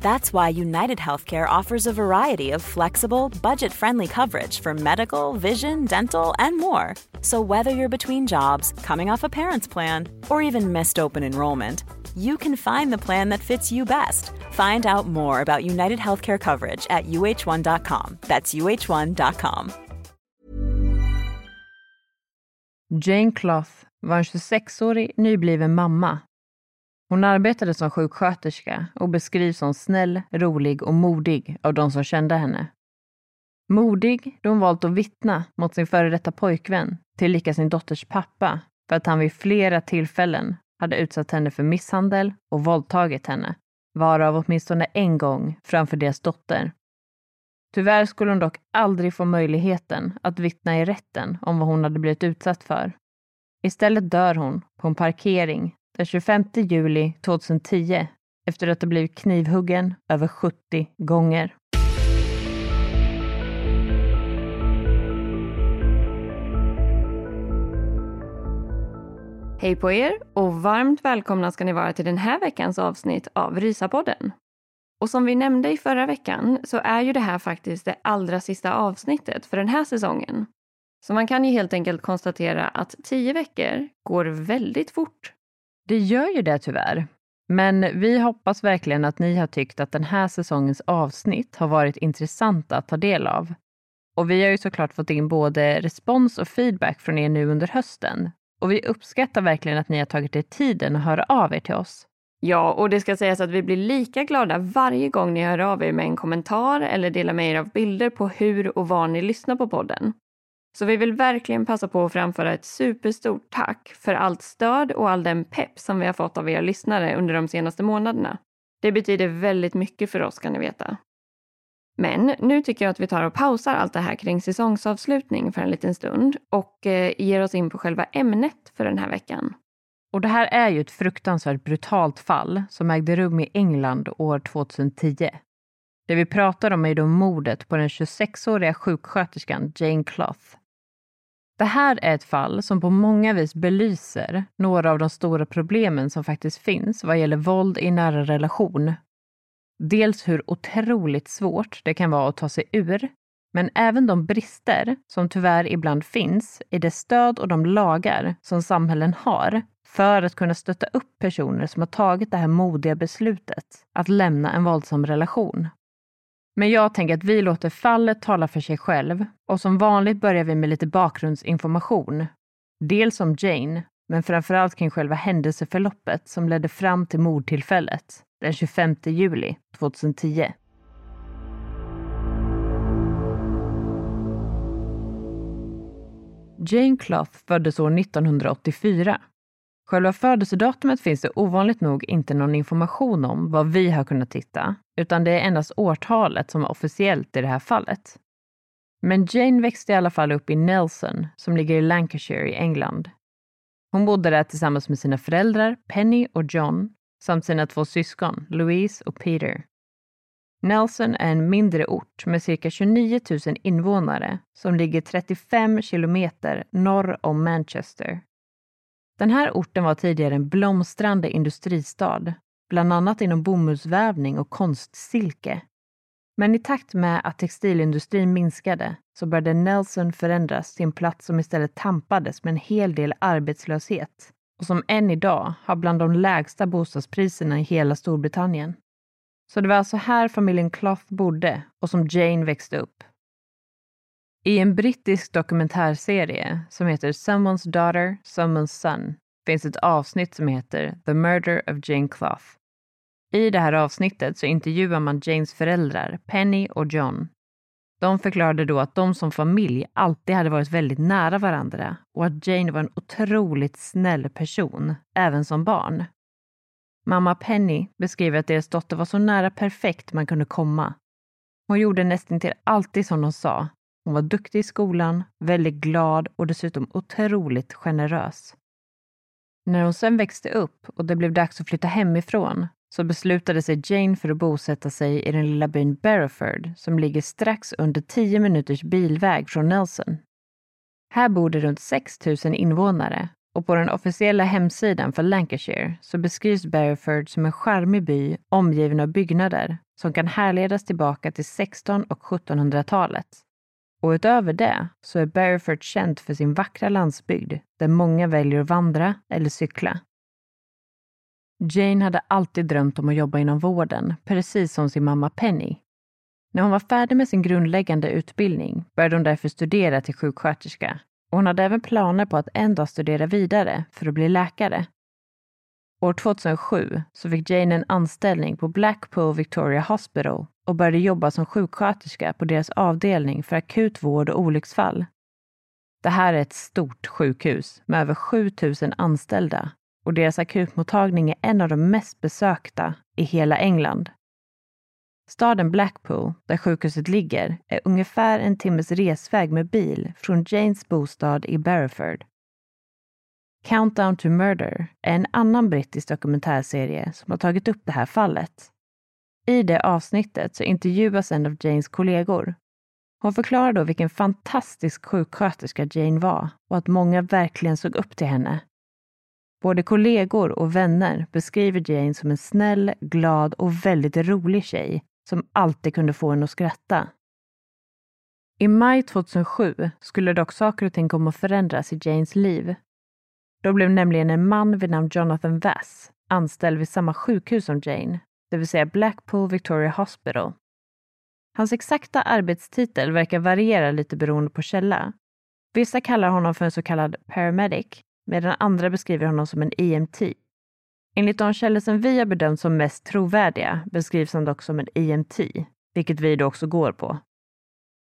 That's why United Healthcare offers a variety of flexible, budget friendly coverage for medical, vision, dental, and more. So, whether you're between jobs, coming off a parent's plan, or even missed open enrollment, you can find the plan that fits you best. Find out more about United Healthcare coverage at uh1.com. That's uh1.com. Jane Cloth var en 26-årig nybliven mamma. Hon arbetade som sjuksköterska och beskrivs som snäll, rolig och modig av de som kände henne. Modig då hon valt att vittna mot sin före detta pojkvän, tillika sin dotters pappa, för att han vid flera tillfällen hade utsatt henne för misshandel och våldtagit henne, varav åtminstone en gång framför deras dotter. Tyvärr skulle hon dock aldrig få möjligheten att vittna i rätten om vad hon hade blivit utsatt för. Istället dör hon på en parkering den 25 juli 2010 efter att ha blivit knivhuggen över 70 gånger. Hej på er och varmt välkomna ska ni vara till den här veckans avsnitt av Rysapodden. Och som vi nämnde i förra veckan så är ju det här faktiskt det allra sista avsnittet för den här säsongen. Så man kan ju helt enkelt konstatera att tio veckor går väldigt fort. Det gör ju det tyvärr. Men vi hoppas verkligen att ni har tyckt att den här säsongens avsnitt har varit intressanta att ta del av. Och vi har ju såklart fått in både respons och feedback från er nu under hösten. Och vi uppskattar verkligen att ni har tagit er tiden att höra av er till oss. Ja, och det ska sägas att vi blir lika glada varje gång ni hör av er med en kommentar eller delar med er av bilder på hur och var ni lyssnar på podden. Så vi vill verkligen passa på att framföra ett superstort tack för allt stöd och all den pepp som vi har fått av er lyssnare under de senaste månaderna. Det betyder väldigt mycket för oss kan ni veta. Men nu tycker jag att vi tar och pausar allt det här kring säsongsavslutning för en liten stund och eh, ger oss in på själva ämnet för den här veckan. Och det här är ju ett fruktansvärt brutalt fall som ägde rum i England år 2010. Det vi pratar om är då mordet på den 26-åriga sjuksköterskan Jane Cloth. Det här är ett fall som på många vis belyser några av de stora problemen som faktiskt finns vad gäller våld i nära relation. Dels hur otroligt svårt det kan vara att ta sig ur, men även de brister som tyvärr ibland finns i det stöd och de lagar som samhällen har för att kunna stötta upp personer som har tagit det här modiga beslutet att lämna en våldsam relation. Men jag tänker att vi låter fallet tala för sig själv och som vanligt börjar vi med lite bakgrundsinformation. Dels om Jane, men framförallt kring själva händelseförloppet som ledde fram till mordtillfället den 25 juli 2010. Jane Cloth föddes år 1984. Själva födelsedatumet finns det ovanligt nog inte någon information om vad vi har kunnat titta, utan det är endast årtalet som är officiellt i det här fallet. Men Jane växte i alla fall upp i Nelson, som ligger i Lancashire i England. Hon bodde där tillsammans med sina föräldrar Penny och John samt sina två syskon Louise och Peter. Nelson är en mindre ort med cirka 29 000 invånare som ligger 35 kilometer norr om Manchester. Den här orten var tidigare en blomstrande industristad, bland annat inom bomullsvävning och konstsilke. Men i takt med att textilindustrin minskade så började Nelson förändras till en plats som istället tampades med en hel del arbetslöshet och som än idag har bland de lägsta bostadspriserna i hela Storbritannien. Så det var alltså här familjen Cloth bodde och som Jane växte upp. I en brittisk dokumentärserie som heter Someone's Daughter, Someone's Son finns ett avsnitt som heter The Murder of Jane Clough. I det här avsnittet så intervjuar man Janes föräldrar, Penny och John. De förklarade då att de som familj alltid hade varit väldigt nära varandra och att Jane var en otroligt snäll person, även som barn. Mamma Penny beskriver att deras dotter var så nära perfekt man kunde komma. Hon gjorde nästan till alltid som de sa. Hon var duktig i skolan, väldigt glad och dessutom otroligt generös. När hon sen växte upp och det blev dags att flytta hemifrån så beslutade sig Jane för att bosätta sig i den lilla byn Barrowford som ligger strax under 10 minuters bilväg från Nelson. Här bor det runt 6 000 invånare och på den officiella hemsidan för Lancashire så beskrivs Barrowford som en charmig by omgiven av byggnader som kan härledas tillbaka till 16 och 1700-talet. Och utöver det så är Barrowford känt för sin vackra landsbygd där många väljer att vandra eller cykla. Jane hade alltid drömt om att jobba inom vården, precis som sin mamma Penny. När hon var färdig med sin grundläggande utbildning började hon därför studera till sjuksköterska och hon hade även planer på att en dag studera vidare för att bli läkare. År 2007 så fick Jane en anställning på Blackpool Victoria Hospital och började jobba som sjuksköterska på deras avdelning för akut vård och olycksfall. Det här är ett stort sjukhus med över 7000 anställda och deras akutmottagning är en av de mest besökta i hela England. Staden Blackpool, där sjukhuset ligger, är ungefär en timmes resväg med bil från Janes bostad i Barrowford. Countdown to Murder är en annan brittisk dokumentärserie som har tagit upp det här fallet. I det avsnittet så intervjuas en av Janes kollegor. Hon förklarar då vilken fantastisk sjuksköterska Jane var och att många verkligen såg upp till henne. Både kollegor och vänner beskriver Jane som en snäll, glad och väldigt rolig tjej som alltid kunde få en att skratta. I maj 2007 skulle dock saker och ting komma att förändras i Janes liv. Då blev nämligen en man vid namn Jonathan Vass anställd vid samma sjukhus som Jane, det vill säga Blackpool Victoria Hospital. Hans exakta arbetstitel verkar variera lite beroende på källa. Vissa kallar honom för en så kallad paramedic, medan andra beskriver honom som en EMT, Enligt de källor som vi har bedömt som mest trovärdiga beskrivs han dock som en EMT, vilket vi då också går på.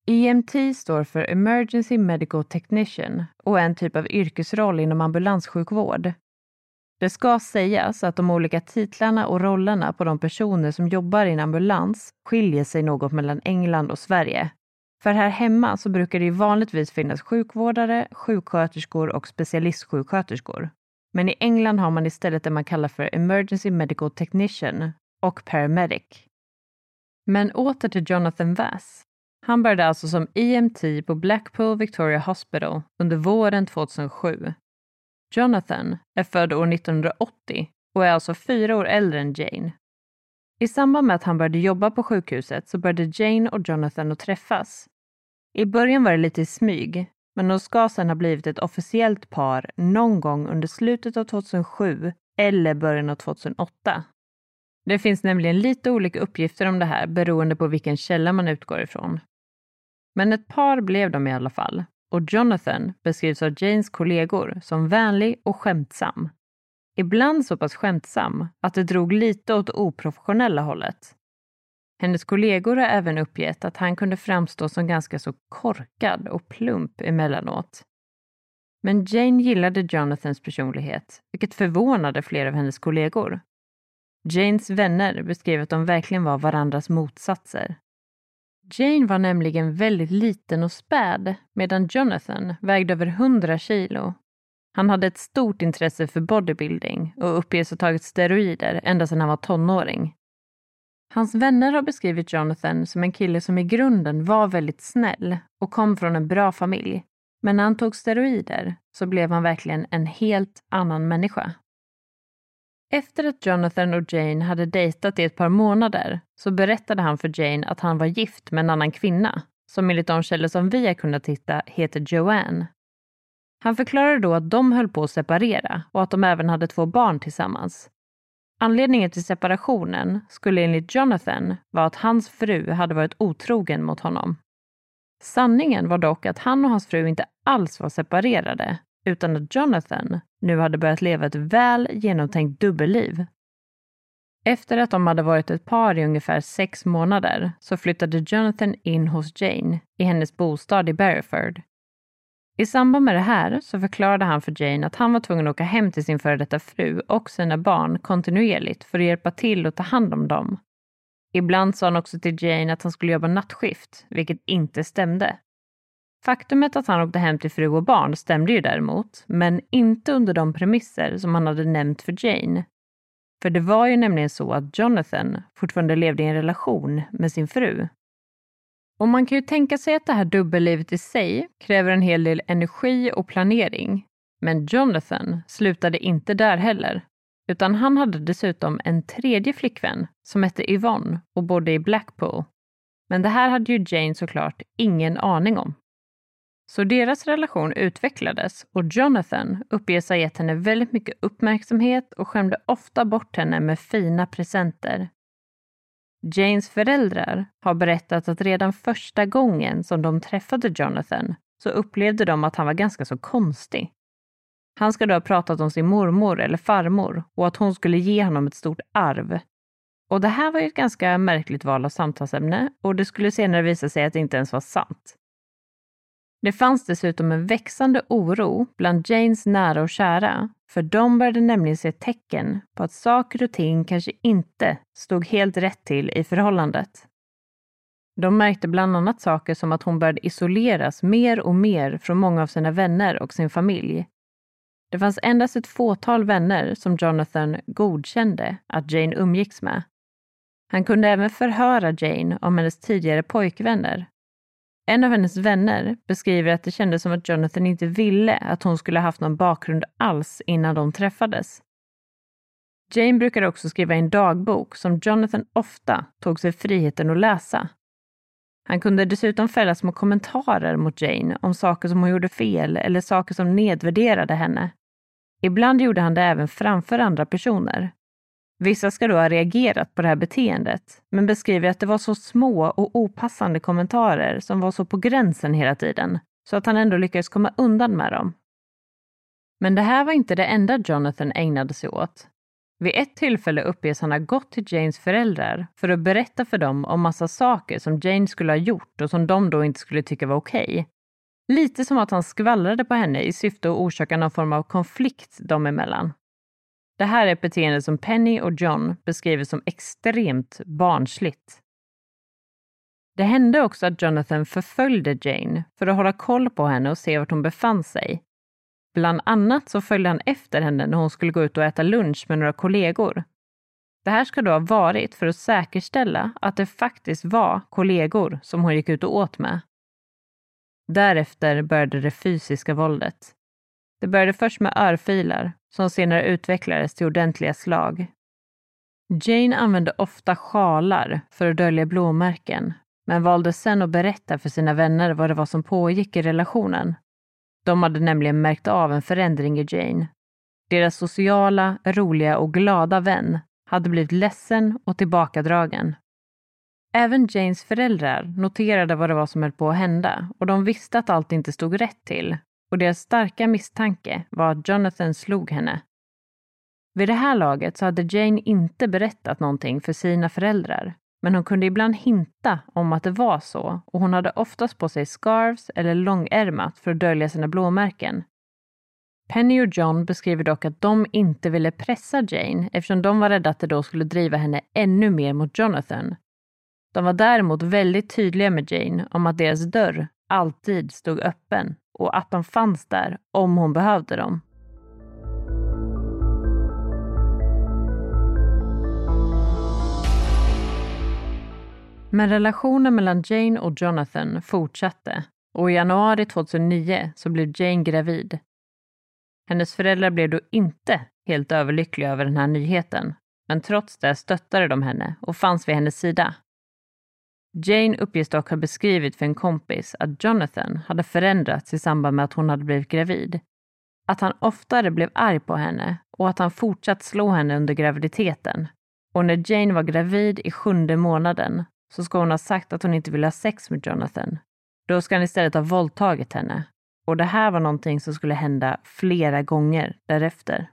EMT står för Emergency Medical Technician och är en typ av yrkesroll inom ambulanssjukvård. Det ska sägas att de olika titlarna och rollerna på de personer som jobbar i en ambulans skiljer sig något mellan England och Sverige. För här hemma så brukar det ju vanligtvis finnas sjukvårdare, sjuksköterskor och specialistsjuksköterskor. Men i England har man istället det man kallar för Emergency Medical Technician och Paramedic. Men åter till Jonathan Vass. Han började alltså som EMT på Blackpool Victoria Hospital under våren 2007. Jonathan är född år 1980 och är alltså fyra år äldre än Jane. I samband med att han började jobba på sjukhuset så började Jane och Jonathan att träffas. I början var det lite i smyg, men de ska sedan ha blivit ett officiellt par någon gång under slutet av 2007 eller början av 2008. Det finns nämligen lite olika uppgifter om det här beroende på vilken källa man utgår ifrån. Men ett par blev de i alla fall och Jonathan beskrivs av Janes kollegor som vänlig och skämtsam. Ibland så pass skämtsam att det drog lite åt oprofessionella hållet. Hennes kollegor har även uppgett att han kunde framstå som ganska så korkad och plump emellanåt. Men Jane gillade Jonathans personlighet, vilket förvånade flera av hennes kollegor. Janes vänner beskrev att de verkligen var varandras motsatser. Jane var nämligen väldigt liten och späd, medan Jonathan vägde över 100 kilo. Han hade ett stort intresse för bodybuilding och uppges ha tagit steroider ända sedan han var tonåring. Hans vänner har beskrivit Jonathan som en kille som i grunden var väldigt snäll och kom från en bra familj. Men när han tog steroider så blev han verkligen en helt annan människa. Efter att Jonathan och Jane hade dejtat i ett par månader så berättade han för Jane att han var gift med en annan kvinna som enligt de källor som vi har kunnat hitta heter Joanne. Han förklarade då att de höll på att separera och att de även hade två barn tillsammans. Anledningen till separationen skulle enligt Jonathan vara att hans fru hade varit otrogen mot honom. Sanningen var dock att han och hans fru inte alls var separerade utan att Jonathan nu hade börjat leva ett väl genomtänkt dubbelliv. Efter att de hade varit ett par i ungefär sex månader så flyttade Jonathan in hos Jane i hennes bostad i Barryford. I samband med det här så förklarade han för Jane att han var tvungen att åka hem till sin före detta fru och sina barn kontinuerligt för att hjälpa till och ta hand om dem. Ibland sa han också till Jane att han skulle jobba nattskift, vilket inte stämde. Faktumet att han åkte hem till fru och barn stämde ju däremot, men inte under de premisser som han hade nämnt för Jane. För det var ju nämligen så att Jonathan fortfarande levde i en relation med sin fru. Och man kan ju tänka sig att det här dubbellivet i sig kräver en hel del energi och planering. Men Jonathan slutade inte där heller, utan han hade dessutom en tredje flickvän som hette Yvonne och bodde i Blackpool. Men det här hade ju Jane såklart ingen aning om. Så deras relation utvecklades och Jonathan uppges ha gett henne väldigt mycket uppmärksamhet och skämde ofta bort henne med fina presenter. Janes föräldrar har berättat att redan första gången som de träffade Jonathan så upplevde de att han var ganska så konstig. Han ska då ha pratat om sin mormor eller farmor och att hon skulle ge honom ett stort arv. Och det här var ju ett ganska märkligt val av samtalsämne och det skulle senare visa sig att det inte ens var sant. Det fanns dessutom en växande oro bland Janes nära och kära, för de började nämligen se tecken på att saker och ting kanske inte stod helt rätt till i förhållandet. De märkte bland annat saker som att hon började isoleras mer och mer från många av sina vänner och sin familj. Det fanns endast ett fåtal vänner som Jonathan godkände att Jane umgicks med. Han kunde även förhöra Jane om hennes tidigare pojkvänner en av hennes vänner beskriver att det kändes som att Jonathan inte ville att hon skulle haft någon bakgrund alls innan de träffades. Jane brukade också skriva en dagbok som Jonathan ofta tog sig friheten att läsa. Han kunde dessutom fälla små kommentarer mot Jane om saker som hon gjorde fel eller saker som nedvärderade henne. Ibland gjorde han det även framför andra personer, Vissa ska då ha reagerat på det här beteendet, men beskriver att det var så små och opassande kommentarer som var så på gränsen hela tiden, så att han ändå lyckades komma undan med dem. Men det här var inte det enda Jonathan ägnade sig åt. Vid ett tillfälle uppges han ha gått till Janes föräldrar för att berätta för dem om massa saker som Jane skulle ha gjort och som de då inte skulle tycka var okej. Okay. Lite som att han skvallrade på henne i syfte att orsaka någon form av konflikt dem emellan. Det här är ett beteende som Penny och John beskriver som extremt barnsligt. Det hände också att Jonathan förföljde Jane för att hålla koll på henne och se vart hon befann sig. Bland annat så följde han efter henne när hon skulle gå ut och äta lunch med några kollegor. Det här ska då ha varit för att säkerställa att det faktiskt var kollegor som hon gick ut och åt med. Därefter började det fysiska våldet. Det började först med örfilar som senare utvecklades till ordentliga slag. Jane använde ofta sjalar för att dölja blåmärken, men valde sen att berätta för sina vänner vad det var som pågick i relationen. De hade nämligen märkt av en förändring i Jane. Deras sociala, roliga och glada vän hade blivit ledsen och tillbakadragen. Även Janes föräldrar noterade vad det var som höll på att hända och de visste att allt inte stod rätt till och deras starka misstanke var att Jonathan slog henne. Vid det här laget så hade Jane inte berättat någonting för sina föräldrar, men hon kunde ibland hinta om att det var så och hon hade oftast på sig scarves eller långärmat för att dölja sina blåmärken. Penny och John beskriver dock att de inte ville pressa Jane eftersom de var rädda att det då skulle driva henne ännu mer mot Jonathan. De var däremot väldigt tydliga med Jane om att deras dörr alltid stod öppen och att de fanns där om hon behövde dem. Men relationen mellan Jane och Jonathan fortsatte och i januari 2009 så blev Jane gravid. Hennes föräldrar blev då inte helt överlyckliga över den här nyheten, men trots det stöttade de henne och fanns vid hennes sida. Jane uppges dock ha beskrivit för en kompis att Jonathan hade förändrats i samband med att hon hade blivit gravid. Att han oftare blev arg på henne och att han fortsatt slå henne under graviditeten. Och när Jane var gravid i sjunde månaden så ska hon ha sagt att hon inte ville ha sex med Jonathan. Då ska han istället ha våldtagit henne. Och det här var någonting som skulle hända flera gånger därefter.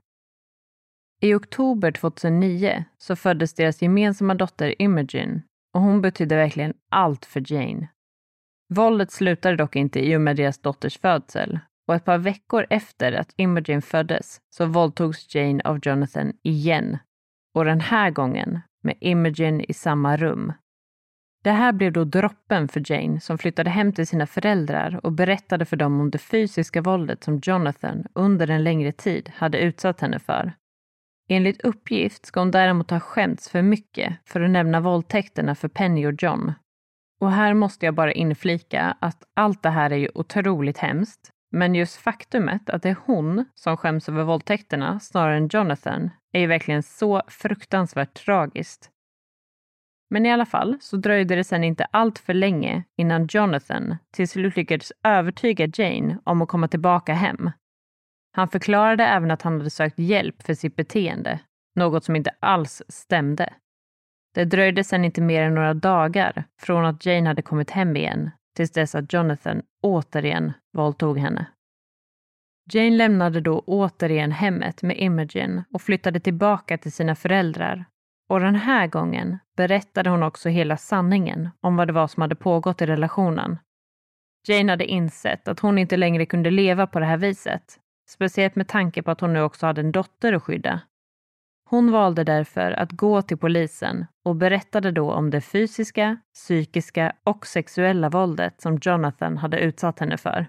I oktober 2009 så föddes deras gemensamma dotter Imogen och hon betydde verkligen allt för Jane. Våldet slutade dock inte i och med deras dotters födsel och ett par veckor efter att Imogen föddes så våldtogs Jane av Jonathan igen och den här gången med Imogen i samma rum. Det här blev då droppen för Jane som flyttade hem till sina föräldrar och berättade för dem om det fysiska våldet som Jonathan under en längre tid hade utsatt henne för. Enligt uppgift ska hon däremot ha skämts för mycket för att nämna våldtäkterna för Penny och John. Och här måste jag bara inflika att allt det här är ju otroligt hemskt, men just faktumet att det är hon som skäms över våldtäkterna snarare än Jonathan är ju verkligen så fruktansvärt tragiskt. Men i alla fall så dröjde det sen inte allt för länge innan Jonathan till slut lyckades övertyga Jane om att komma tillbaka hem. Han förklarade även att han hade sökt hjälp för sitt beteende, något som inte alls stämde. Det dröjde sedan inte mer än några dagar från att Jane hade kommit hem igen tills dess att Jonathan återigen våldtog henne. Jane lämnade då återigen hemmet med Imogen och flyttade tillbaka till sina föräldrar. Och den här gången berättade hon också hela sanningen om vad det var som hade pågått i relationen. Jane hade insett att hon inte längre kunde leva på det här viset speciellt med tanke på att hon nu också hade en dotter att skydda. Hon valde därför att gå till polisen och berättade då om det fysiska, psykiska och sexuella våldet som Jonathan hade utsatt henne för.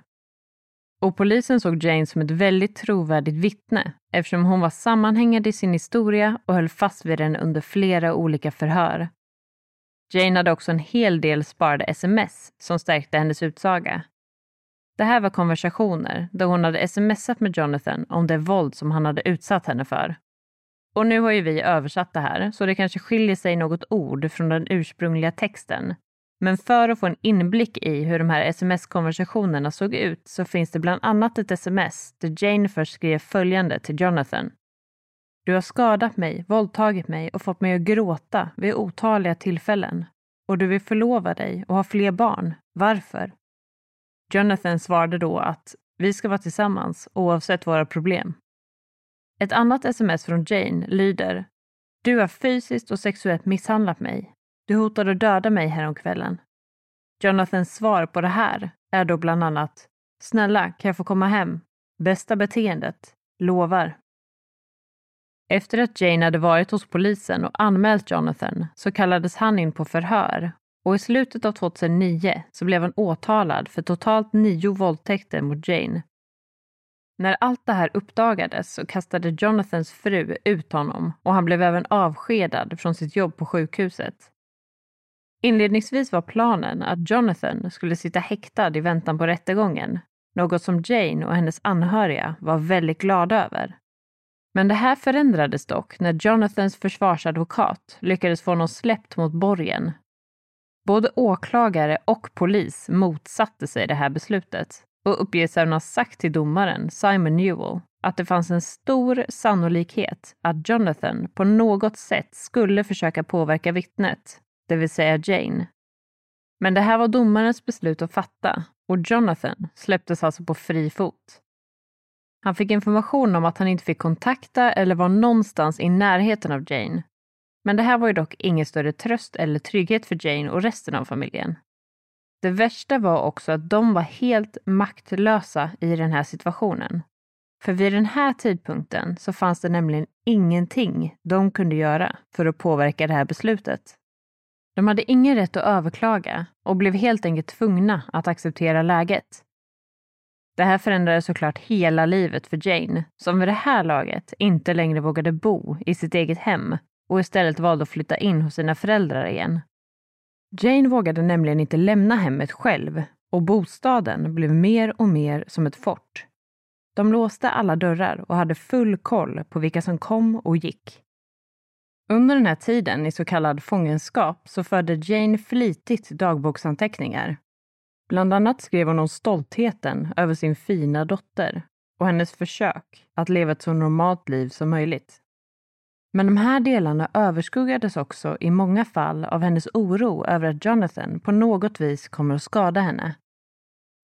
Och polisen såg Jane som ett väldigt trovärdigt vittne eftersom hon var sammanhängande i sin historia och höll fast vid den under flera olika förhör. Jane hade också en hel del sparade sms som stärkte hennes utsaga. Det här var konversationer där hon hade smsat med Jonathan om det våld som han hade utsatt henne för. Och nu har ju vi översatt det här, så det kanske skiljer sig något ord från den ursprungliga texten. Men för att få en inblick i hur de här sms-konversationerna såg ut så finns det bland annat ett sms där Jane först skrev följande till Jonathan. Du har skadat mig, våldtagit mig och fått mig att gråta vid otaliga tillfällen. Och du vill förlova dig och ha fler barn. Varför? Jonathan svarade då att vi ska vara tillsammans oavsett våra problem. Ett annat sms från Jane lyder Du har fysiskt och sexuellt misshandlat mig. Du hotade att döda mig häromkvällen. Jonathans svar på det här är då bland annat Snälla, kan jag få komma hem? Bästa beteendet. Lovar. Efter att Jane hade varit hos polisen och anmält Jonathan så kallades han in på förhör och i slutet av 2009 så blev han åtalad för totalt nio våldtäkter mot Jane. När allt det här uppdagades så kastade Jonathans fru ut honom och han blev även avskedad från sitt jobb på sjukhuset. Inledningsvis var planen att Jonathan skulle sitta häktad i väntan på rättegången, något som Jane och hennes anhöriga var väldigt glada över. Men det här förändrades dock när Jonathans försvarsadvokat lyckades få honom släppt mot borgen Både åklagare och polis motsatte sig det här beslutet och uppges även ha sagt till domaren Simon Newell att det fanns en stor sannolikhet att Jonathan på något sätt skulle försöka påverka vittnet, det vill säga Jane. Men det här var domarens beslut att fatta och Jonathan släpptes alltså på fri fot. Han fick information om att han inte fick kontakta eller var någonstans i närheten av Jane men det här var ju dock ingen större tröst eller trygghet för Jane och resten av familjen. Det värsta var också att de var helt maktlösa i den här situationen. För vid den här tidpunkten så fanns det nämligen ingenting de kunde göra för att påverka det här beslutet. De hade ingen rätt att överklaga och blev helt enkelt tvungna att acceptera läget. Det här förändrade såklart hela livet för Jane, som vid det här laget inte längre vågade bo i sitt eget hem och istället valde att flytta in hos sina föräldrar igen. Jane vågade nämligen inte lämna hemmet själv och bostaden blev mer och mer som ett fort. De låste alla dörrar och hade full koll på vilka som kom och gick. Under den här tiden i så kallad fångenskap så förde Jane flitigt dagboksanteckningar. Bland annat skrev hon om stoltheten över sin fina dotter och hennes försök att leva ett så normalt liv som möjligt. Men de här delarna överskuggades också i många fall av hennes oro över att Jonathan på något vis kommer att skada henne.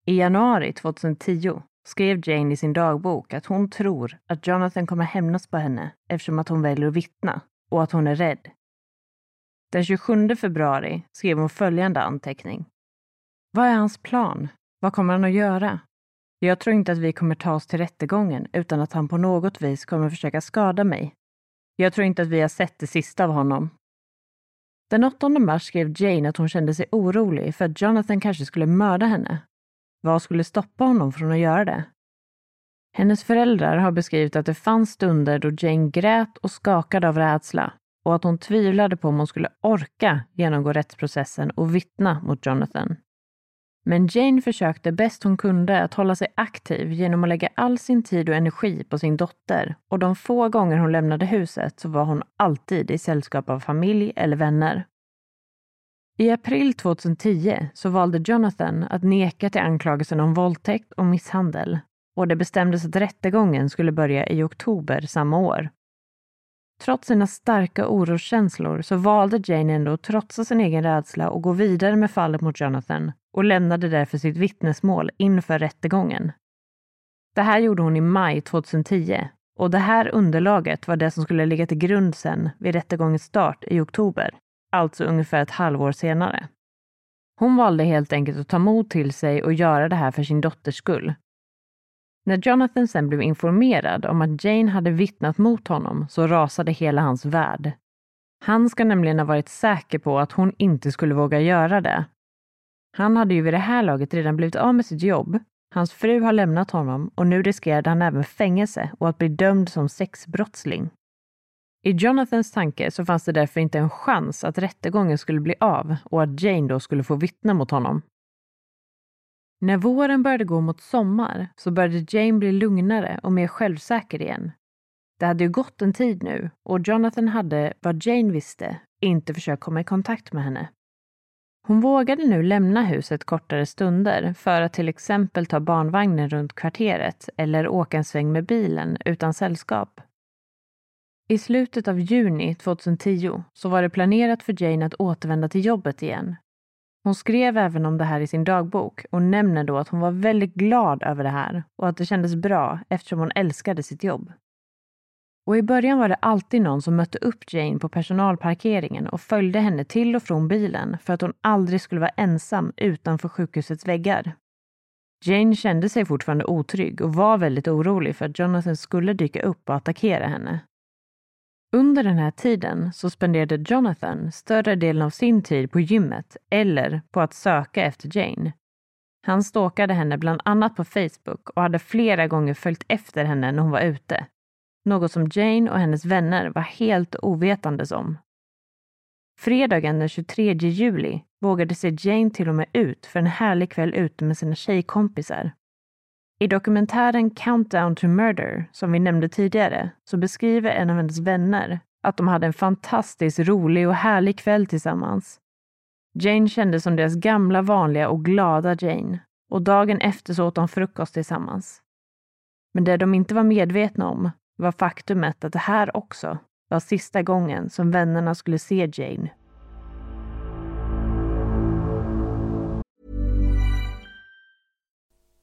I januari 2010 skrev Jane i sin dagbok att hon tror att Jonathan kommer hämnas på henne eftersom att hon väljer att vittna och att hon är rädd. Den 27 februari skrev hon följande anteckning. Vad är hans plan? Vad kommer han att göra? Jag tror inte att vi kommer ta oss till rättegången utan att han på något vis kommer försöka skada mig. Jag tror inte att vi har sett det sista av honom. Den 8 mars skrev Jane att hon kände sig orolig för att Jonathan kanske skulle mörda henne. Vad skulle stoppa honom från att göra det? Hennes föräldrar har beskrivit att det fanns stunder då Jane grät och skakade av rädsla och att hon tvivlade på om hon skulle orka genomgå rättsprocessen och vittna mot Jonathan. Men Jane försökte bäst hon kunde att hålla sig aktiv genom att lägga all sin tid och energi på sin dotter och de få gånger hon lämnade huset så var hon alltid i sällskap av familj eller vänner. I april 2010 så valde Jonathan att neka till anklagelsen om våldtäkt och misshandel och det bestämdes att rättegången skulle börja i oktober samma år. Trots sina starka oroskänslor så valde Jane ändå att trotsa sin egen rädsla och gå vidare med fallet mot Jonathan och lämnade därför sitt vittnesmål inför rättegången. Det här gjorde hon i maj 2010 och det här underlaget var det som skulle ligga till grund sen vid rättegångens start i oktober, alltså ungefär ett halvår senare. Hon valde helt enkelt att ta mod till sig och göra det här för sin dotters skull. När Jonathan sen blev informerad om att Jane hade vittnat mot honom så rasade hela hans värld. Han ska nämligen ha varit säker på att hon inte skulle våga göra det han hade ju vid det här laget redan blivit av med sitt jobb. Hans fru har lämnat honom och nu riskerade han även fängelse och att bli dömd som sexbrottsling. I Jonathans tanke så fanns det därför inte en chans att rättegången skulle bli av och att Jane då skulle få vittna mot honom. När våren började gå mot sommar så började Jane bli lugnare och mer självsäker igen. Det hade ju gått en tid nu och Jonathan hade, vad Jane visste, inte försökt komma i kontakt med henne. Hon vågade nu lämna huset kortare stunder för att till exempel ta barnvagnen runt kvarteret eller åka en sväng med bilen utan sällskap. I slutet av juni 2010 så var det planerat för Jane att återvända till jobbet igen. Hon skrev även om det här i sin dagbok och nämner då att hon var väldigt glad över det här och att det kändes bra eftersom hon älskade sitt jobb. Och i början var det alltid någon som mötte upp Jane på personalparkeringen och följde henne till och från bilen för att hon aldrig skulle vara ensam utanför sjukhusets väggar. Jane kände sig fortfarande otrygg och var väldigt orolig för att Jonathan skulle dyka upp och attackera henne. Under den här tiden så spenderade Jonathan större delen av sin tid på gymmet eller på att söka efter Jane. Han stalkade henne bland annat på Facebook och hade flera gånger följt efter henne när hon var ute, något som Jane och hennes vänner var helt ovetandes om. Fredagen den 23 juli vågade sig Jane till och med ut för en härlig kväll ute med sina tjejkompisar. I dokumentären Countdown to Murder, som vi nämnde tidigare, så beskriver en av hennes vänner att de hade en fantastiskt rolig och härlig kväll tillsammans. Jane kände som deras gamla vanliga och glada Jane och dagen efter så åt de frukost tillsammans. Men det de inte var medvetna om var faktumet att det här också var sista gången som vännerna skulle se Jane.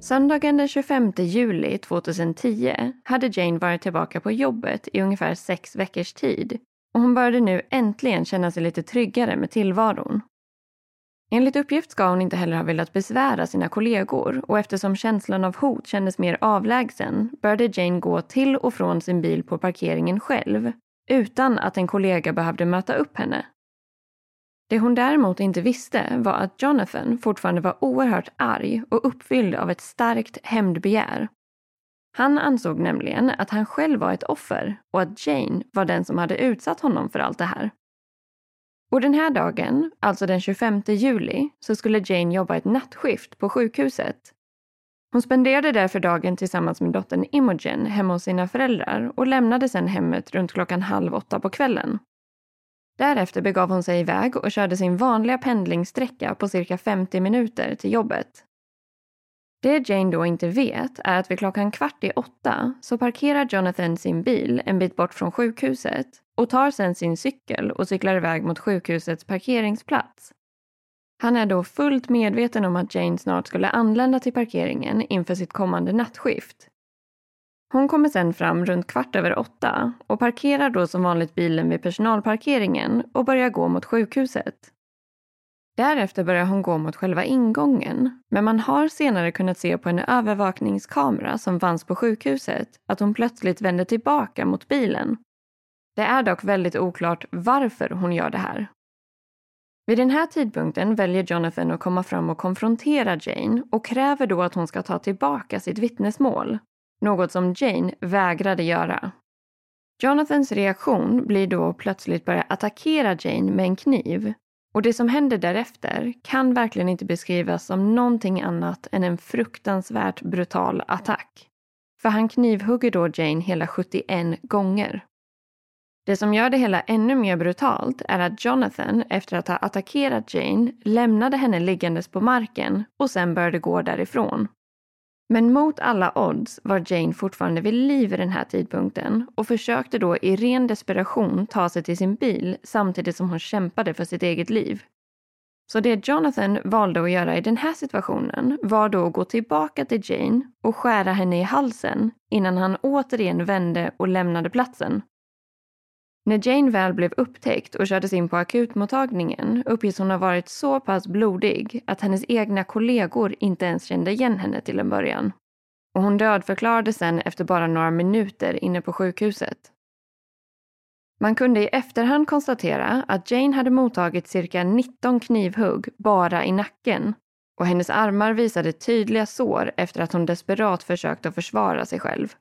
Söndagen den 25 juli 2010 hade Jane varit tillbaka på jobbet i ungefär sex veckors tid och hon började nu äntligen känna sig lite tryggare med tillvaron. Enligt uppgift ska hon inte heller ha velat besvära sina kollegor och eftersom känslan av hot kändes mer avlägsen började Jane gå till och från sin bil på parkeringen själv utan att en kollega behövde möta upp henne. Det hon däremot inte visste var att Jonathan fortfarande var oerhört arg och uppfylld av ett starkt hämndbegär. Han ansåg nämligen att han själv var ett offer och att Jane var den som hade utsatt honom för allt det här. Och den här dagen, alltså den 25 juli, så skulle Jane jobba ett nattskift på sjukhuset. Hon spenderade därför dagen tillsammans med dottern Imogen hemma hos sina föräldrar och lämnade sedan hemmet runt klockan halv åtta på kvällen. Därefter begav hon sig iväg och körde sin vanliga pendlingssträcka på cirka 50 minuter till jobbet. Det Jane då inte vet är att vid klockan kvart i åtta så parkerar Jonathan sin bil en bit bort från sjukhuset och tar sedan sin cykel och cyklar iväg mot sjukhusets parkeringsplats. Han är då fullt medveten om att Jane snart skulle anlända till parkeringen inför sitt kommande nattskift. Hon kommer sen fram runt kvart över åtta och parkerar då som vanligt bilen vid personalparkeringen och börjar gå mot sjukhuset. Därefter börjar hon gå mot själva ingången, men man har senare kunnat se på en övervakningskamera som fanns på sjukhuset att hon plötsligt vänder tillbaka mot bilen. Det är dock väldigt oklart varför hon gör det här. Vid den här tidpunkten väljer Jonathan att komma fram och konfrontera Jane och kräver då att hon ska ta tillbaka sitt vittnesmål. Något som Jane vägrade göra. Jonathans reaktion blir då att plötsligt börja attackera Jane med en kniv och det som händer därefter kan verkligen inte beskrivas som någonting annat än en fruktansvärt brutal attack. För han knivhugger då Jane hela 71 gånger. Det som gör det hela ännu mer brutalt är att Jonathan, efter att ha attackerat Jane, lämnade henne liggandes på marken och sen började gå därifrån. Men mot alla odds var Jane fortfarande vid liv vid den här tidpunkten och försökte då i ren desperation ta sig till sin bil samtidigt som hon kämpade för sitt eget liv. Så det Jonathan valde att göra i den här situationen var då att gå tillbaka till Jane och skära henne i halsen innan han återigen vände och lämnade platsen. När Jane väl blev upptäckt och kördes in på akutmottagningen uppges hon ha varit så pass blodig att hennes egna kollegor inte ens kände igen henne till en början. Och hon dödförklarades sen efter bara några minuter inne på sjukhuset. Man kunde i efterhand konstatera att Jane hade mottagit cirka 19 knivhugg bara i nacken och hennes armar visade tydliga sår efter att hon desperat försökt att försvara sig själv.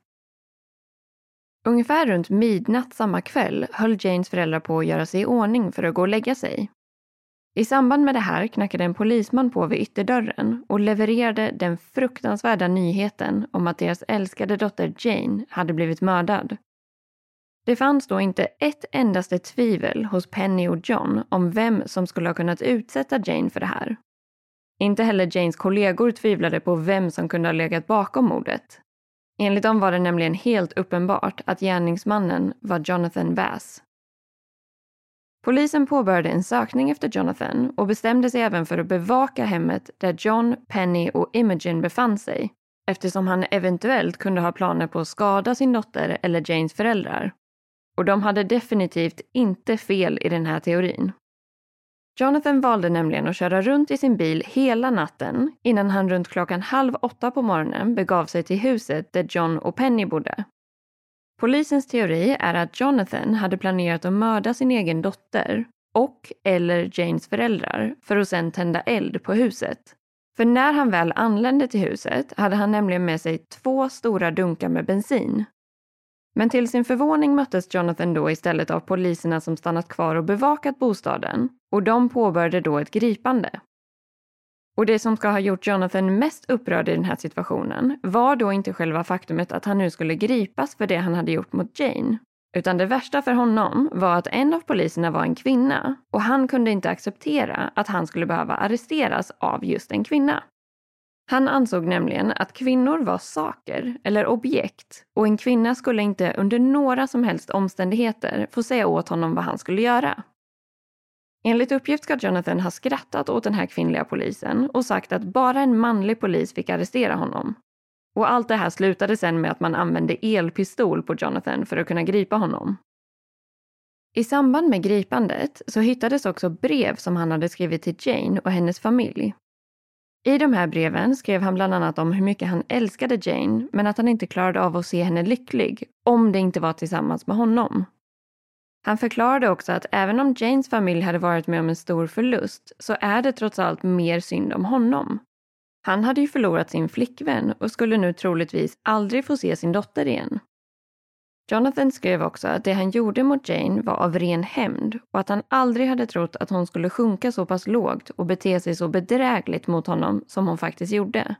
Ungefär runt midnatt samma kväll höll Janes föräldrar på att göra sig i ordning för att gå och lägga sig. I samband med det här knackade en polisman på vid ytterdörren och levererade den fruktansvärda nyheten om att deras älskade dotter Jane hade blivit mördad. Det fanns då inte ett endaste tvivel hos Penny och John om vem som skulle ha kunnat utsätta Jane för det här. Inte heller Janes kollegor tvivlade på vem som kunde ha legat bakom mordet. Enligt dem var det nämligen helt uppenbart att gärningsmannen var Jonathan Bass. Polisen påbörjade en sökning efter Jonathan och bestämde sig även för att bevaka hemmet där John, Penny och Imogen befann sig eftersom han eventuellt kunde ha planer på att skada sin dotter eller Janes föräldrar. Och de hade definitivt inte fel i den här teorin. Jonathan valde nämligen att köra runt i sin bil hela natten innan han runt klockan halv åtta på morgonen begav sig till huset där John och Penny bodde. Polisens teori är att Jonathan hade planerat att mörda sin egen dotter och eller Janes föräldrar för att sedan tända eld på huset. För när han väl anlände till huset hade han nämligen med sig två stora dunkar med bensin men till sin förvåning möttes Jonathan då istället av poliserna som stannat kvar och bevakat bostaden och de påbörjade då ett gripande. Och det som ska ha gjort Jonathan mest upprörd i den här situationen var då inte själva faktumet att han nu skulle gripas för det han hade gjort mot Jane. Utan det värsta för honom var att en av poliserna var en kvinna och han kunde inte acceptera att han skulle behöva arresteras av just en kvinna. Han ansåg nämligen att kvinnor var saker eller objekt och en kvinna skulle inte under några som helst omständigheter få säga åt honom vad han skulle göra. Enligt uppgift ska Jonathan ha skrattat åt den här kvinnliga polisen och sagt att bara en manlig polis fick arrestera honom. Och allt det här slutade sen med att man använde elpistol på Jonathan för att kunna gripa honom. I samband med gripandet så hittades också brev som han hade skrivit till Jane och hennes familj i de här breven skrev han bland annat om hur mycket han älskade Jane men att han inte klarade av att se henne lycklig om det inte var tillsammans med honom. Han förklarade också att även om Janes familj hade varit med om en stor förlust så är det trots allt mer synd om honom. Han hade ju förlorat sin flickvän och skulle nu troligtvis aldrig få se sin dotter igen. Jonathan skrev också att det han gjorde mot Jane var av ren hämnd och att han aldrig hade trott att hon skulle sjunka så pass lågt och bete sig så bedrägligt mot honom som hon faktiskt gjorde.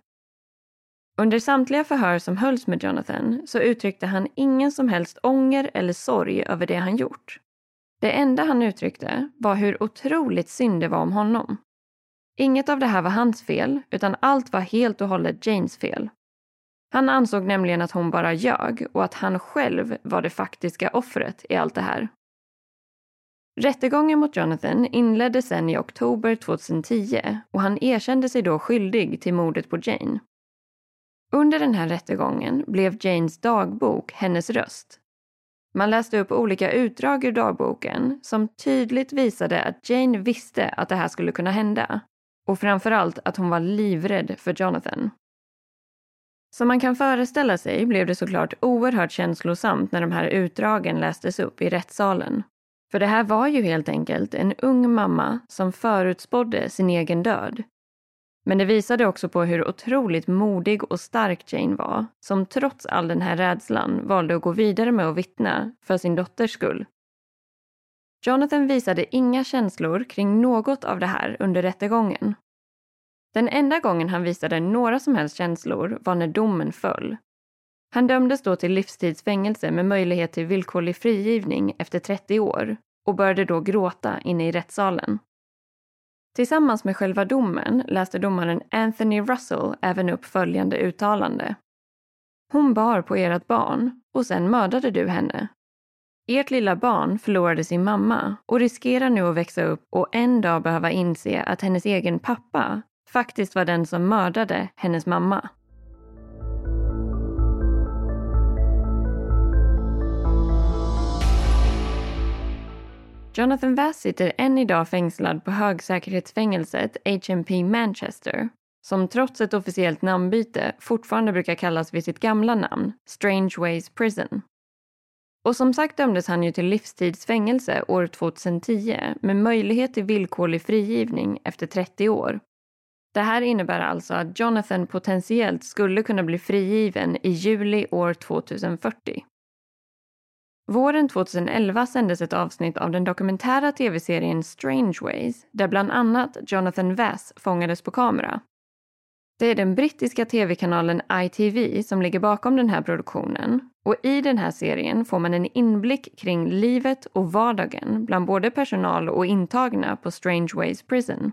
Under samtliga förhör som hölls med Jonathan så uttryckte han ingen som helst ånger eller sorg över det han gjort. Det enda han uttryckte var hur otroligt synd det var om honom. Inget av det här var hans fel, utan allt var helt och hållet Janes fel. Han ansåg nämligen att hon bara ljög och att han själv var det faktiska offret i allt det här. Rättegången mot Jonathan inleddes sen i oktober 2010 och han erkände sig då skyldig till mordet på Jane. Under den här rättegången blev Janes dagbok hennes röst. Man läste upp olika utdrag ur dagboken som tydligt visade att Jane visste att det här skulle kunna hända och framförallt att hon var livrädd för Jonathan. Som man kan föreställa sig blev det såklart oerhört känslosamt när de här utdragen lästes upp i rättssalen. För det här var ju helt enkelt en ung mamma som förutspådde sin egen död. Men det visade också på hur otroligt modig och stark Jane var, som trots all den här rädslan valde att gå vidare med att vittna för sin dotters skull. Jonathan visade inga känslor kring något av det här under rättegången den enda gången han visade några som helst känslor var när domen föll. Han dömdes då till livstidsfängelse med möjlighet till villkorlig frigivning efter 30 år och började då gråta inne i rättssalen. Tillsammans med själva domen läste domaren Anthony Russell även upp följande uttalande. Hon bar på ert barn och sen mördade du henne. Ert lilla barn förlorade sin mamma och riskerar nu att växa upp och en dag behöva inse att hennes egen pappa faktiskt var den som mördade hennes mamma. Jonathan Vass sitter än idag fängslad på högsäkerhetsfängelset HMP Manchester som trots ett officiellt namnbyte fortfarande brukar kallas vid sitt gamla namn, Strange Ways Prison. Och som sagt dömdes han ju till livstidsfängelse år 2010 med möjlighet till villkorlig frigivning efter 30 år det här innebär alltså att Jonathan potentiellt skulle kunna bli frigiven i juli år 2040. Våren 2011 sändes ett avsnitt av den dokumentära tv-serien Strange Ways där bland annat Jonathan Vass fångades på kamera. Det är den brittiska tv-kanalen ITV som ligger bakom den här produktionen och i den här serien får man en inblick kring livet och vardagen bland både personal och intagna på Strange Ways Prison.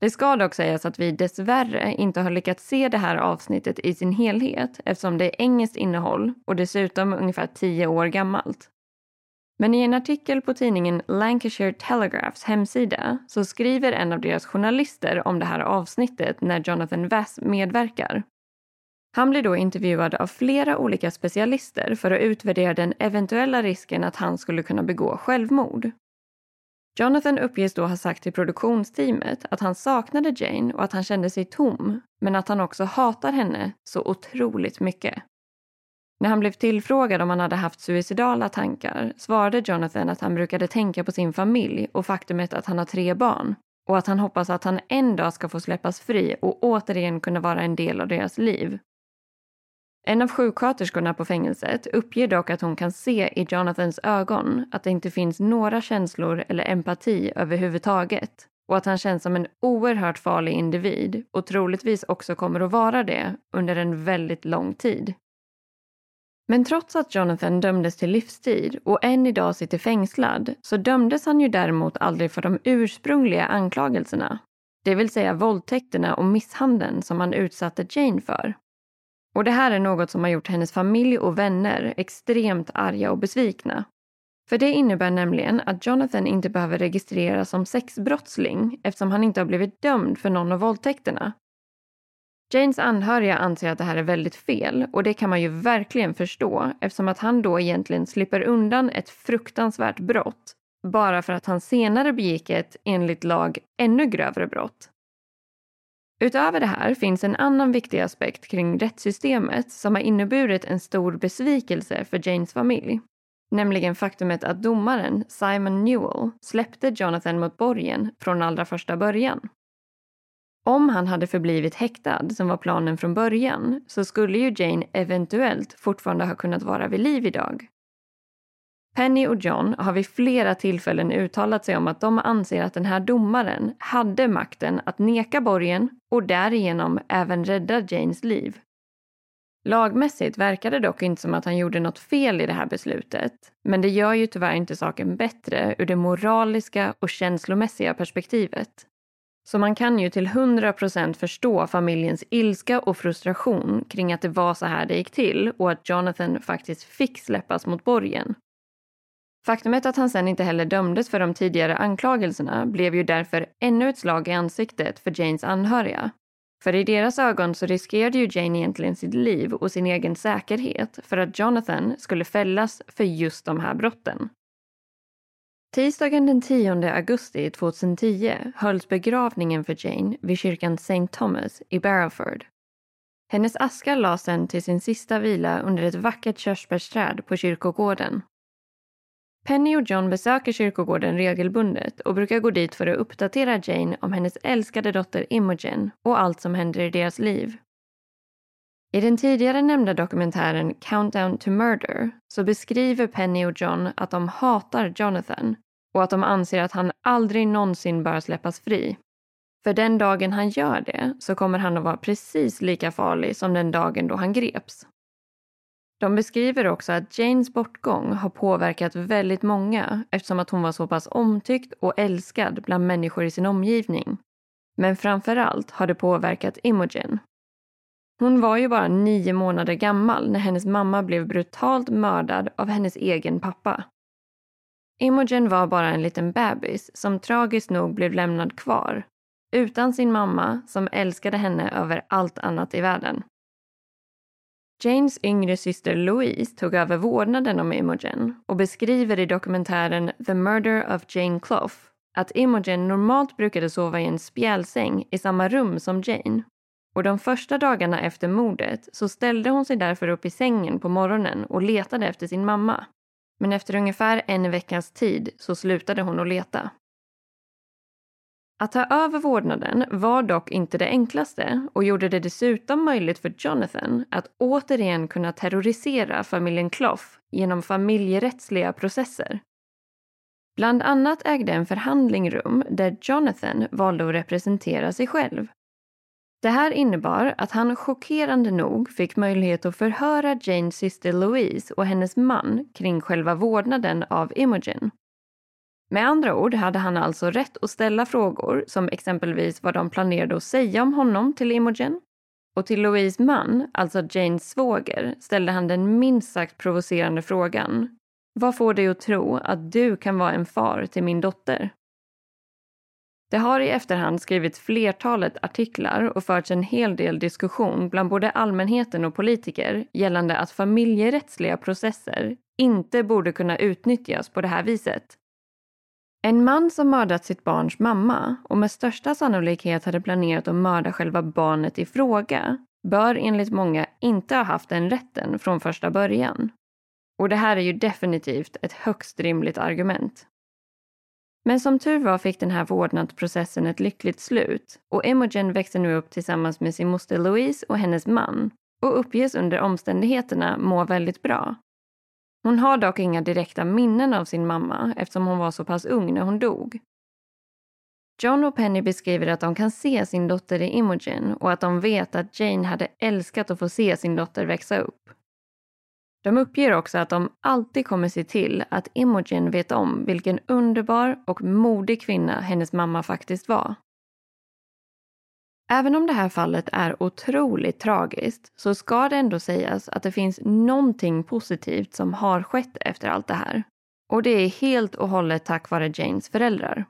Det ska dock sägas att vi dessvärre inte har lyckats se det här avsnittet i sin helhet eftersom det är engelskt innehåll och dessutom ungefär tio år gammalt. Men i en artikel på tidningen Lancashire Telegraphs hemsida så skriver en av deras journalister om det här avsnittet när Jonathan Vass medverkar. Han blir då intervjuad av flera olika specialister för att utvärdera den eventuella risken att han skulle kunna begå självmord. Jonathan uppges då ha sagt till produktionsteamet att han saknade Jane och att han kände sig tom, men att han också hatar henne så otroligt mycket. När han blev tillfrågad om han hade haft suicidala tankar svarade Jonathan att han brukade tänka på sin familj och faktumet att han har tre barn och att han hoppas att han en dag ska få släppas fri och återigen kunna vara en del av deras liv. En av sjuksköterskorna på fängelset uppger dock att hon kan se i Jonathans ögon att det inte finns några känslor eller empati överhuvudtaget och att han känns som en oerhört farlig individ och troligtvis också kommer att vara det under en väldigt lång tid. Men trots att Jonathan dömdes till livstid och än idag sitter fängslad så dömdes han ju däremot aldrig för de ursprungliga anklagelserna. Det vill säga våldtäkterna och misshandeln som han utsatte Jane för. Och det här är något som har gjort hennes familj och vänner extremt arga och besvikna. För det innebär nämligen att Jonathan inte behöver registreras som sexbrottsling eftersom han inte har blivit dömd för någon av våldtäkterna. Janes anhöriga anser att det här är väldigt fel och det kan man ju verkligen förstå eftersom att han då egentligen slipper undan ett fruktansvärt brott bara för att han senare begick ett, enligt lag, ännu grövre brott. Utöver det här finns en annan viktig aspekt kring rättssystemet som har inneburit en stor besvikelse för Janes familj. Nämligen faktumet att domaren Simon Newell släppte Jonathan mot borgen från allra första början. Om han hade förblivit häktad, som var planen från början, så skulle ju Jane eventuellt fortfarande ha kunnat vara vid liv idag. Penny och John har vid flera tillfällen uttalat sig om att de anser att den här domaren hade makten att neka borgen och därigenom även rädda Janes liv. Lagmässigt verkar det dock inte som att han gjorde något fel i det här beslutet, men det gör ju tyvärr inte saken bättre ur det moraliska och känslomässiga perspektivet. Så man kan ju till 100% förstå familjens ilska och frustration kring att det var så här det gick till och att Jonathan faktiskt fick släppas mot borgen. Faktumet att han sen inte heller dömdes för de tidigare anklagelserna blev ju därför ännu ett slag i ansiktet för Janes anhöriga. För i deras ögon så riskerade ju Jane egentligen sitt liv och sin egen säkerhet för att Jonathan skulle fällas för just de här brotten. Tisdagen den 10 augusti 2010 hölls begravningen för Jane vid kyrkan St. Thomas i Barrowford. Hennes aska lades sen till sin sista vila under ett vackert körsbärsträd på kyrkogården. Penny och John besöker kyrkogården regelbundet och brukar gå dit för att uppdatera Jane om hennes älskade dotter Imogen och allt som händer i deras liv. I den tidigare nämnda dokumentären Countdown to Murder så beskriver Penny och John att de hatar Jonathan och att de anser att han aldrig någonsin bör släppas fri. För den dagen han gör det så kommer han att vara precis lika farlig som den dagen då han greps. De beskriver också att Janes bortgång har påverkat väldigt många eftersom att hon var så pass omtyckt och älskad bland människor i sin omgivning. Men framför allt har det påverkat Imogen. Hon var ju bara nio månader gammal när hennes mamma blev brutalt mördad av hennes egen pappa. Imogen var bara en liten bebis som tragiskt nog blev lämnad kvar utan sin mamma som älskade henne över allt annat i världen. Janes yngre syster Louise tog över vårdnaden om Imogen och beskriver i dokumentären The Murder of Jane Clough att Imogen normalt brukade sova i en spjälsäng i samma rum som Jane. Och de första dagarna efter mordet så ställde hon sig därför upp i sängen på morgonen och letade efter sin mamma. Men efter ungefär en veckas tid så slutade hon att leta. Att ta över vårdnaden var dock inte det enklaste och gjorde det dessutom möjligt för Jonathan att återigen kunna terrorisera familjen Clough genom familjerättsliga processer. Bland annat ägde en förhandling rum där Jonathan valde att representera sig själv. Det här innebar att han chockerande nog fick möjlighet att förhöra Janes syster Louise och hennes man kring själva vårdnaden av Imogen. Med andra ord hade han alltså rätt att ställa frågor som exempelvis vad de planerade att säga om honom till Imogen. Och till Louise man, alltså Janes svåger, ställde han den minst sagt provocerande frågan. Vad får dig att tro att du kan vara en far till min dotter? Det har i efterhand skrivits flertalet artiklar och förts en hel del diskussion bland både allmänheten och politiker gällande att familjerättsliga processer inte borde kunna utnyttjas på det här viset. En man som mördat sitt barns mamma och med största sannolikhet hade planerat att mörda själva barnet i fråga bör enligt många inte ha haft den rätten från första början. Och det här är ju definitivt ett högst rimligt argument. Men som tur var fick den här vårdnadsprocessen ett lyckligt slut och Imogen växte nu upp tillsammans med sin moster Louise och hennes man och uppges under omständigheterna må väldigt bra. Hon har dock inga direkta minnen av sin mamma eftersom hon var så pass ung när hon dog. John och Penny beskriver att de kan se sin dotter i Imogen och att de vet att Jane hade älskat att få se sin dotter växa upp. De uppger också att de alltid kommer se till att Imogen vet om vilken underbar och modig kvinna hennes mamma faktiskt var. Även om det här fallet är otroligt tragiskt så ska det ändå sägas att det finns någonting positivt som har skett efter allt det här. Och det är helt och hållet tack vare Janes föräldrar.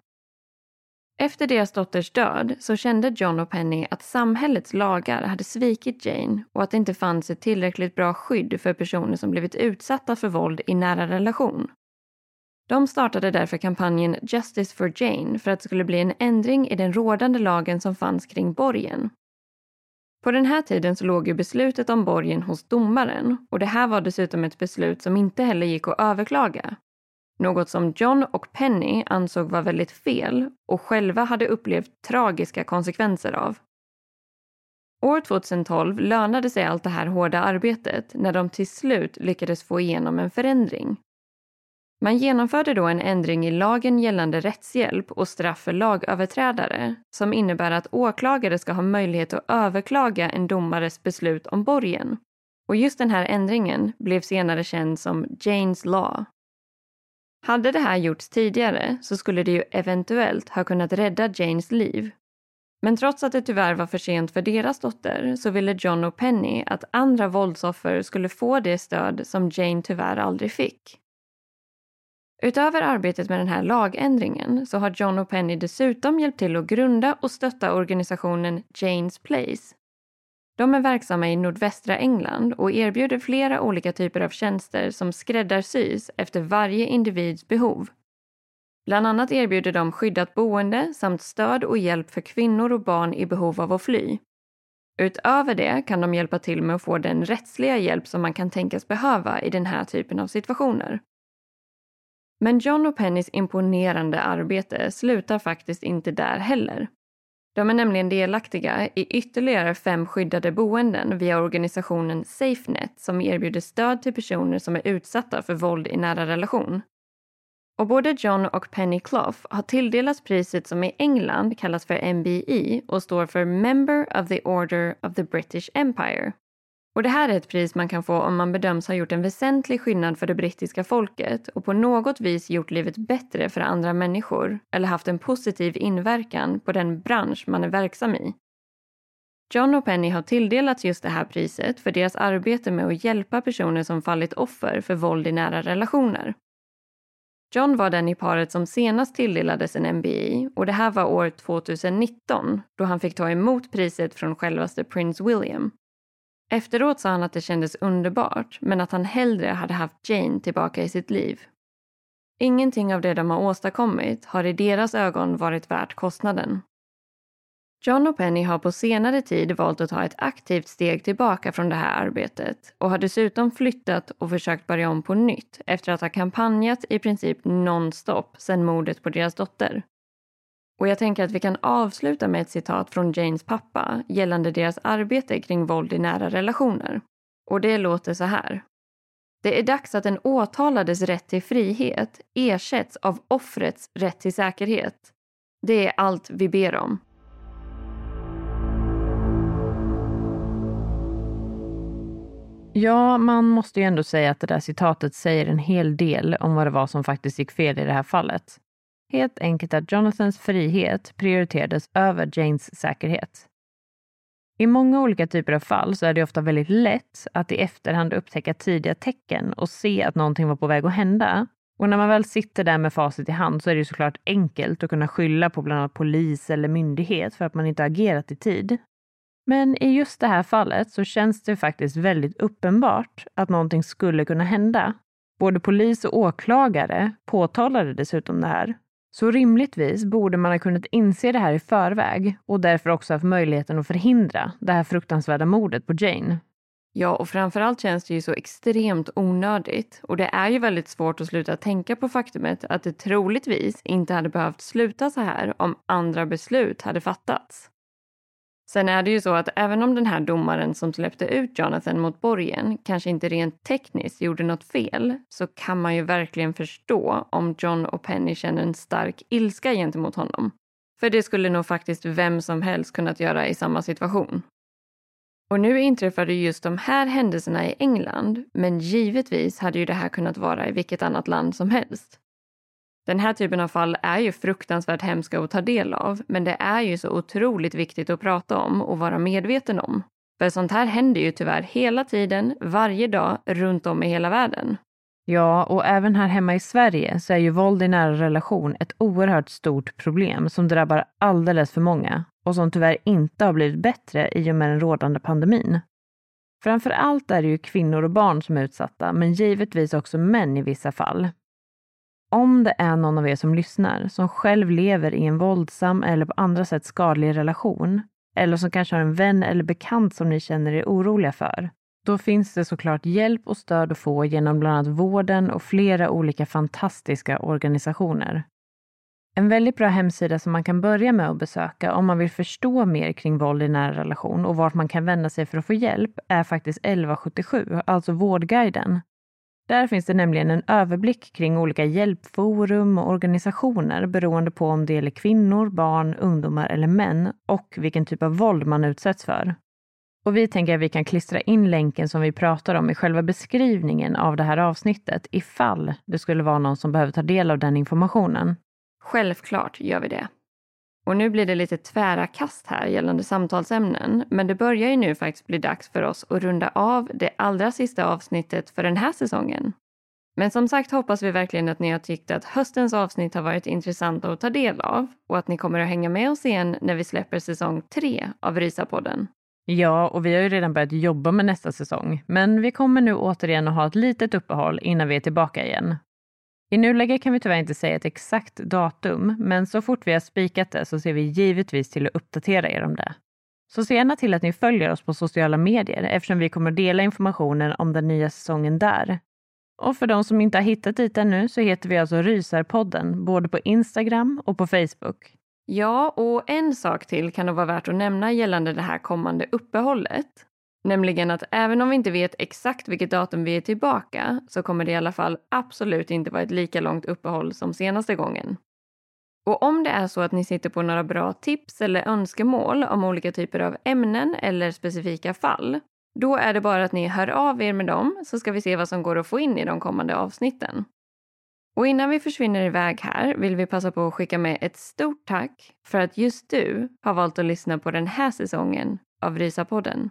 Efter deras dotters död så kände John och Penny att samhällets lagar hade svikit Jane och att det inte fanns ett tillräckligt bra skydd för personer som blivit utsatta för våld i nära relation. De startade därför kampanjen Justice for Jane för att det skulle bli en ändring i den rådande lagen som fanns kring borgen. På den här tiden så låg ju beslutet om borgen hos domaren och det här var dessutom ett beslut som inte heller gick att överklaga. Något som John och Penny ansåg var väldigt fel och själva hade upplevt tragiska konsekvenser av. År 2012 lönade sig allt det här hårda arbetet när de till slut lyckades få igenom en förändring. Man genomförde då en ändring i lagen gällande rättshjälp och straff för lagöverträdare som innebär att åklagare ska ha möjlighet att överklaga en domares beslut om borgen. Och just den här ändringen blev senare känd som Janes Law. Hade det här gjorts tidigare så skulle det ju eventuellt ha kunnat rädda Janes liv. Men trots att det tyvärr var för sent för deras dotter så ville John och Penny att andra våldsoffer skulle få det stöd som Jane tyvärr aldrig fick. Utöver arbetet med den här lagändringen så har John och Penny dessutom hjälpt till att grunda och stötta organisationen Jane's Place. De är verksamma i nordvästra England och erbjuder flera olika typer av tjänster som skräddarsys efter varje individs behov. Bland annat erbjuder de skyddat boende samt stöd och hjälp för kvinnor och barn i behov av att fly. Utöver det kan de hjälpa till med att få den rättsliga hjälp som man kan tänkas behöva i den här typen av situationer. Men John och Pennys imponerande arbete slutar faktiskt inte där heller. De är nämligen delaktiga i ytterligare fem skyddade boenden via organisationen SafeNet som erbjuder stöd till personer som är utsatta för våld i nära relation. Och både John och Penny Clough har tilldelats priset som i England kallas för MBE och står för Member of the Order of the British Empire. Och det här är ett pris man kan få om man bedöms ha gjort en väsentlig skillnad för det brittiska folket och på något vis gjort livet bättre för andra människor eller haft en positiv inverkan på den bransch man är verksam i. John och Penny har tilldelats just det här priset för deras arbete med att hjälpa personer som fallit offer för våld i nära relationer. John var den i paret som senast tilldelades en MBE och det här var år 2019 då han fick ta emot priset från självaste prins William. Efteråt sa han att det kändes underbart men att han hellre hade haft Jane tillbaka i sitt liv. Ingenting av det de har åstadkommit har i deras ögon varit värt kostnaden. John och Penny har på senare tid valt att ta ett aktivt steg tillbaka från det här arbetet och har dessutom flyttat och försökt börja om på nytt efter att ha kampanjat i princip nonstop sedan mordet på deras dotter. Och jag tänker att vi kan avsluta med ett citat från Janes pappa gällande deras arbete kring våld i nära relationer. Och det låter så här. Det är dags att den åtalades rätt till frihet ersätts av offrets rätt till säkerhet. Det är allt vi ber om. Ja, man måste ju ändå säga att det där citatet säger en hel del om vad det var som faktiskt gick fel i det här fallet. Helt enkelt att Jonathans frihet prioriterades över Janes säkerhet. I många olika typer av fall så är det ofta väldigt lätt att i efterhand upptäcka tidiga tecken och se att någonting var på väg att hända. Och när man väl sitter där med facit i hand så är det såklart enkelt att kunna skylla på bland annat polis eller myndighet för att man inte agerat i tid. Men i just det här fallet så känns det faktiskt väldigt uppenbart att någonting skulle kunna hända. Både polis och åklagare påtalade dessutom det här. Så rimligtvis borde man ha kunnat inse det här i förväg och därför också haft möjligheten att förhindra det här fruktansvärda mordet på Jane. Ja, och framförallt känns det ju så extremt onödigt. Och det är ju väldigt svårt att sluta tänka på faktumet att det troligtvis inte hade behövt sluta så här om andra beslut hade fattats. Sen är det ju så att även om den här domaren som släppte ut Jonathan mot borgen kanske inte rent tekniskt gjorde något fel så kan man ju verkligen förstå om John och Penny känner en stark ilska gentemot honom. För det skulle nog faktiskt vem som helst kunnat göra i samma situation. Och nu inträffade just de här händelserna i England, men givetvis hade ju det här kunnat vara i vilket annat land som helst. Den här typen av fall är ju fruktansvärt hemska att ta del av, men det är ju så otroligt viktigt att prata om och vara medveten om. För sånt här händer ju tyvärr hela tiden, varje dag, runt om i hela världen. Ja, och även här hemma i Sverige så är ju våld i nära relation ett oerhört stort problem som drabbar alldeles för många och som tyvärr inte har blivit bättre i och med den rådande pandemin. Framför allt är det ju kvinnor och barn som är utsatta, men givetvis också män i vissa fall. Om det är någon av er som lyssnar som själv lever i en våldsam eller på andra sätt skadlig relation, eller som kanske har en vän eller bekant som ni känner er oroliga för, då finns det såklart hjälp och stöd att få genom bland annat vården och flera olika fantastiska organisationer. En väldigt bra hemsida som man kan börja med att besöka om man vill förstå mer kring våld i nära relation och vart man kan vända sig för att få hjälp är faktiskt 1177, alltså Vårdguiden. Där finns det nämligen en överblick kring olika hjälpforum och organisationer beroende på om det gäller kvinnor, barn, ungdomar eller män och vilken typ av våld man utsätts för. Och vi tänker att vi kan klistra in länken som vi pratar om i själva beskrivningen av det här avsnittet ifall det skulle vara någon som behöver ta del av den informationen. Självklart gör vi det. Och nu blir det lite tvära kast här gällande samtalsämnen, men det börjar ju nu faktiskt bli dags för oss att runda av det allra sista avsnittet för den här säsongen. Men som sagt hoppas vi verkligen att ni har tyckt att höstens avsnitt har varit intressanta att ta del av och att ni kommer att hänga med oss igen när vi släpper säsong 3 av Rysapodden. Ja, och vi har ju redan börjat jobba med nästa säsong, men vi kommer nu återigen att ha ett litet uppehåll innan vi är tillbaka igen. I nuläget kan vi tyvärr inte säga ett exakt datum, men så fort vi har spikat det så ser vi givetvis till att uppdatera er om det. Så se gärna till att ni följer oss på sociala medier eftersom vi kommer att dela informationen om den nya säsongen där. Och för de som inte har hittat dit ännu så heter vi alltså Rysarpodden både på Instagram och på Facebook. Ja, och en sak till kan nog vara värt att nämna gällande det här kommande uppehållet. Nämligen att även om vi inte vet exakt vilket datum vi är tillbaka så kommer det i alla fall absolut inte vara ett lika långt uppehåll som senaste gången. Och om det är så att ni sitter på några bra tips eller önskemål om olika typer av ämnen eller specifika fall, då är det bara att ni hör av er med dem så ska vi se vad som går att få in i de kommande avsnitten. Och innan vi försvinner iväg här vill vi passa på att skicka med ett stort tack för att just du har valt att lyssna på den här säsongen av Rysapodden.